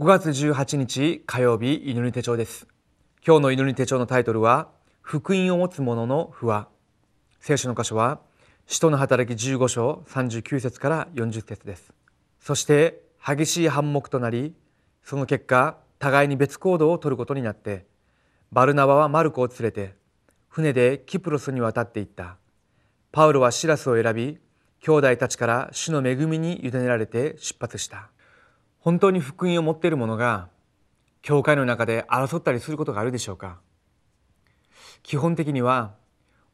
5月18日火曜日祈り手帳です。今日の祈り手帳のタイトルは福音を持つ者の不和。聖書の箇所は使徒の働き15章39節から40節です。そして激しい反目となりその結果互いに別行動を取ることになってバルナバはマルコを連れて船でキプロスに渡っていった。パウロはシラスを選び兄弟たちから主の恵みに委ねられて出発した。本当に福音を持っている者が教会の中で争ったりすることがあるでしょうか？基本的には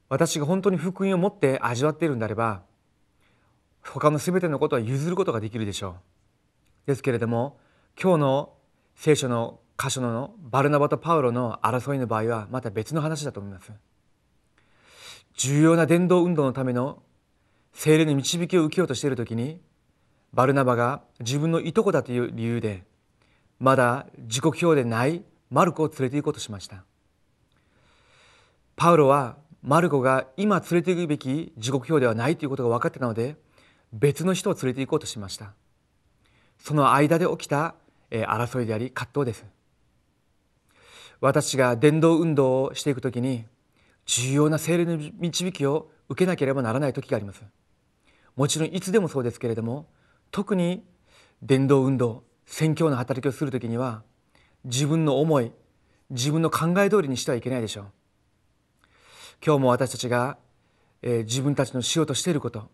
私が本当に福音を持って味わっているんであれば他の全てのことは譲ることができるでしょう。ですけれども今日の聖書の箇所のバルナバとパウロの争いの場合はまた別の話だと思います。重要な伝道運動のための精霊の導きを受けようとしている時にバルナバが自分のいとこだという理由でまだ自己表でないマルコを連れて行こうとしました。パウロはマルコが今連れて行くべき時刻表ではないということが分かってたので別の人を連れて行こうとしました。その間で起きた争いであり葛藤です。私が伝道運動をしていくときに重要な精霊の導きを受けなければならない時があります。もちろんいつでもそうですけれども特に伝道運動宣教の働きをする時には自分の思い自分の考え通りにしてはいけないでしょう。今日も私たちが、えー、自分たちのしようとしていること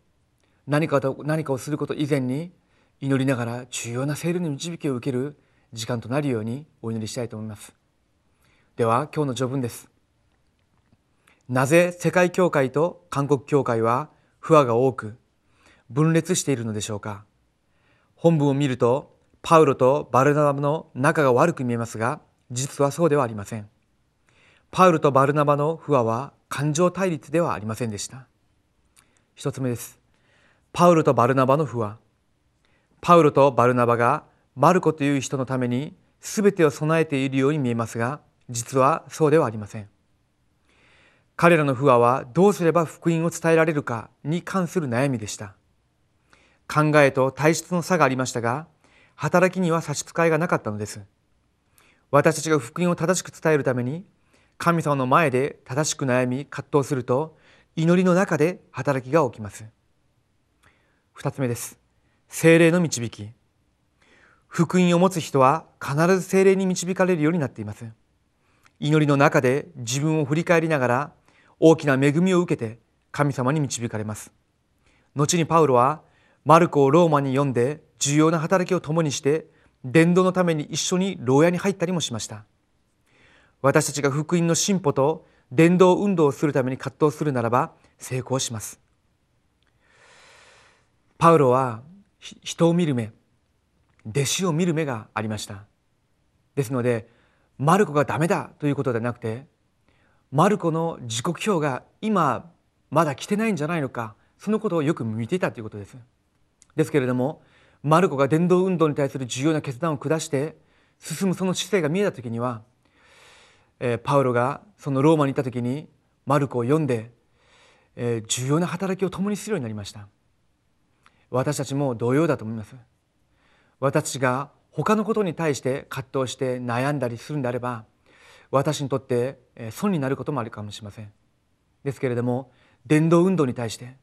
何かと何かをすること以前に祈りながら重要な聖霊の導きを受ける時間となるようにお祈りしたいと思います。では今日の序文です。なぜ世界教会と韓国教会は不和が多く分裂しているのでしょうか。本文を見るとパウロとバルナバの仲が悪く見えますが実はそうではありません。パウロとバルナバの不和は感情対立ではありませんでした。一つ目です。パウロとバルナバの不和。パウロとバルナバがマルコという人のために全てを備えているように見えますが実はそうではありません。彼らの不和はどうすれば福音を伝えられるかに関する悩みでした。考えと体質の差がありましたが働きには差し支えがなかったのです。私たちが福音を正しく伝えるために神様の前で正しく悩み葛藤すると祈りの中で働きが起きます。二つ目です。精霊の導き。福音を持つ人は必ず精霊に導かれるようになっています。祈りの中で自分を振り返りながら大きな恵みを受けて神様に導かれます。後にパウロはマルコをローマに読んで重要な働きを共にして伝道のために一緒に牢屋に入ったりもしました。私たちが福音の進歩と伝道運動をするために葛藤するならば成功します。パウロは人を見る目弟子を見る目がありました。ですのでマルコがダメだということではなくてマルコの時刻表が今まだ来てないんじゃないのかそのことをよく見ていたということです。ですけれどもマルコが伝道運動に対する重要な決断を下して進むその姿勢が見えた時には、えー、パウロがそのローマに行った時にマルコを読んで、えー、重要な働きを共にするようになりました。私たちも同様だと思います。私が他のことに対して葛藤して悩んだりするんであれば私にとって損になることもあるかもしれません。ですけれども伝道運動に対して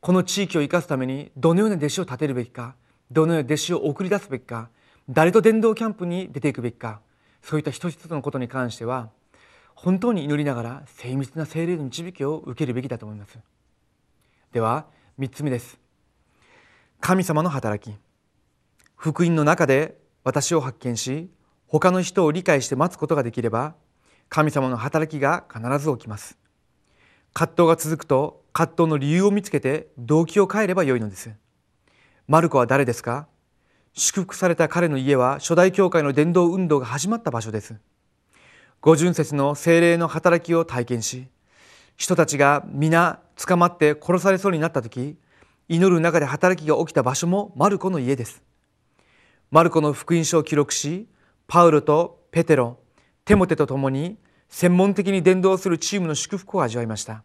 この地域を生かすためにどのような弟子を立てるべきかどのような弟子を送り出すべきか誰と伝道キャンプに出ていくべきかそういった一つ一つのことに関しては本当に祈りながら精密な精霊の導きを受けるべきだと思います。では3つ目です。神様の働き。福音の中で私を発見し他の人を理解して待つことができれば神様の働きが必ず起きます。葛藤が続くと葛藤の理由を見つけて動機を変えればよいのです。マルコは誰ですか？祝福された彼の家は初代教会の伝道運動が始まった場所です。五巡節の精霊の働きを体験し人たちが皆捕まって殺されそうになった時祈る中で働きが起きた場所もマルコの家です。マルコの福音書を記録しパウロとペテロテモテと共に専門的に伝道するチームの祝福を味わいました。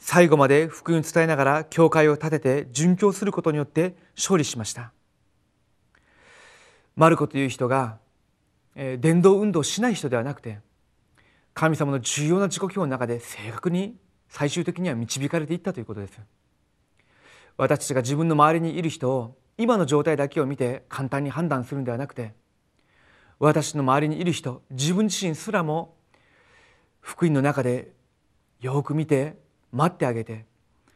最後まで福音を伝えながら教会を立てて殉教することによって勝利しました。マルコという人が、えー、伝道運動をしない人ではなくて神様の重要な自己表の中で正確に最終的には導かれていったということです。私たちが自分の周りにいる人を今の状態だけを見て簡単に判断するんではなくて私の周りにいる人自分自身すらも福音の中でよく見て待ってあげて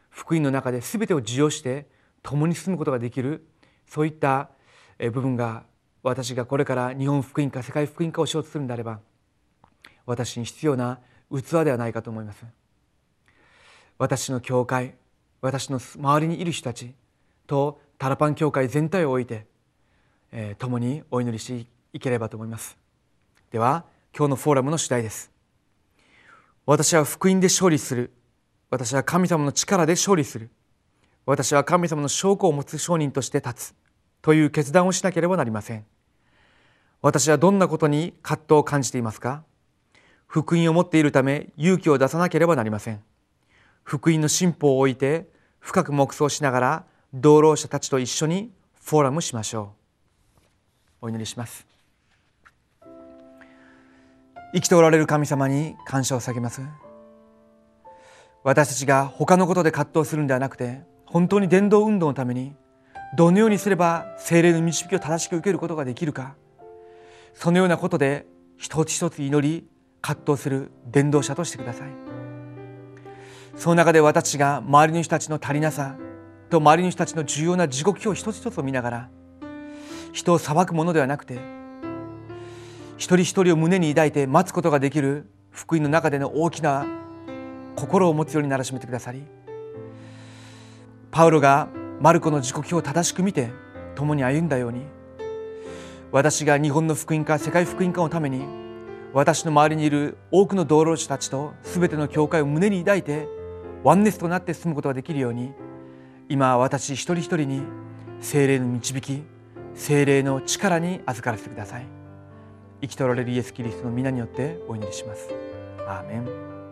福音の中で全てを受容して共に進むことができるそういった部分が私がこれから日本福音化世界福音化をしようとするんであれば私に必要な器ではないかと思います。私の教会私の周りにいる人たちとタラパン教会全体を置いて、えー、共にお祈りしていければと思います。では今日のフォーラムの主題です。私は福音で勝利する。私は神様の力で勝利する。私は神様の証拠を持つ証人として立つ。という決断をしなければなりません。私はどんなことに葛藤を感じていますか？福音を持っているため勇気を出さなければなりません。福音の進歩を置いて深く黙想しながら同労者たちと一緒にフォーラムしましょう。お祈りします。生きておられる神様に感謝を下げます。私たちが他のことで葛藤するんではなくて本当に伝道運動のためにどのようにすれば精霊の導きを正しく受けることができるか。そのようなことで一つ一つ祈り葛藤する伝道者としてください。その中で私が周りの人たちの足りなさと周りの人たちの重要な地獄表一つ一つを見ながら人を裁くものではなくて一人一人を胸に抱いて待つことができる福音の中での大きな心を持つようにならしめてくださりパウロがマルコの自己表を正しく見て共に歩んだように私が日本の福音化世界福音化のために私の周りにいる多くの道路者たちと全ての教会を胸に抱いてワンネスとなって進むことができるように今私一人一人に精霊の導き精霊の力に預からせてください。生きておられるイエス・キリストの皆によってお祈りします。アーメン。